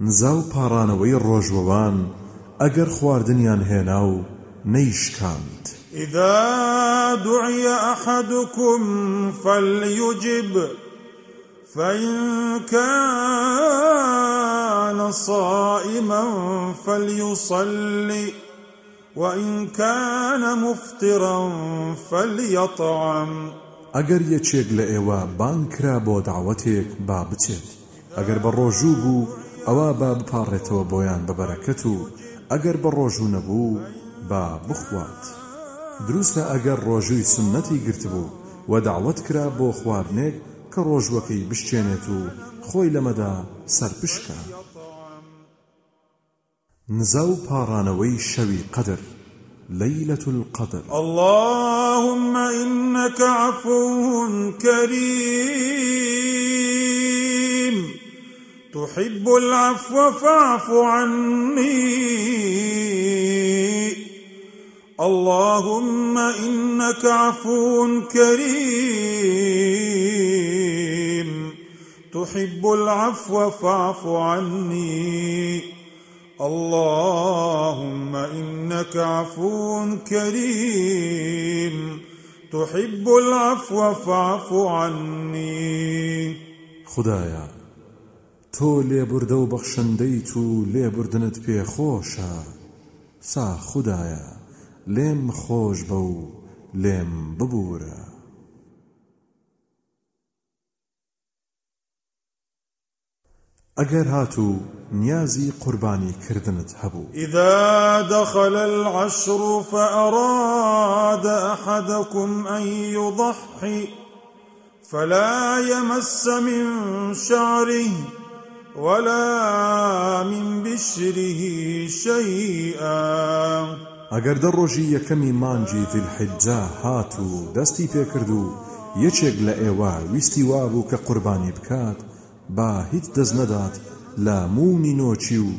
نزا و پاڕانەوەی ڕۆژوەوان ئەگەر خواردنیان هێنا و نەیشکاند. إذا دعي أحدكم فليجب فإن كان صائما فليصلي وإن كان مفطرا فليطعم. ئەگەر یەکێک لە ئێوە بانکرا بۆ داوەتێک با بچێت ئەگەر بە ڕۆژوو بوو ئەوە با بپارڕێتەوە بۆیان بە بەرەکەت و ئەگەر بە ڕۆژوو نەبوو با بخوات. دروستە ئەگەر ڕۆژووی سنەتی گرتبوو و داوت کرا بۆ خواردنێک کە ڕۆژوەکەی بشتێنێت و خۆی لەمەدا سەرپشکە. نزا و پاڕانەوەی شەوی قەدر ليلة القدر اللهم إنك عفو كريم تحب العفو فاعف عني. اللهم إنك عفو كريم. تحب العفو فاعف عني. اللهم إنك عفو كريم. تحب العفو فاعف عني. خودایە تۆ لێبوردە و بەخشندەیت و لێبوردنت پێخۆشە. سا خدایە لێم خۆش بە و لێم ببوورە. ئەگەر هاتوو نیازی قوربانی کردنت هەبوو إذا دخل العشر فأراد أحدكم أن يضحي فلا يمس من شعره. ولا من بشره شيئا. ئەگەر دە ڕۆژی یەکەمی مانجی ذیلحجا هات و دەستی پێکرد و یەکێک لە ئێوە ویستی وابوو کە قوربانی بکات با هیچ دەست نەدات لە مومی نۆچی و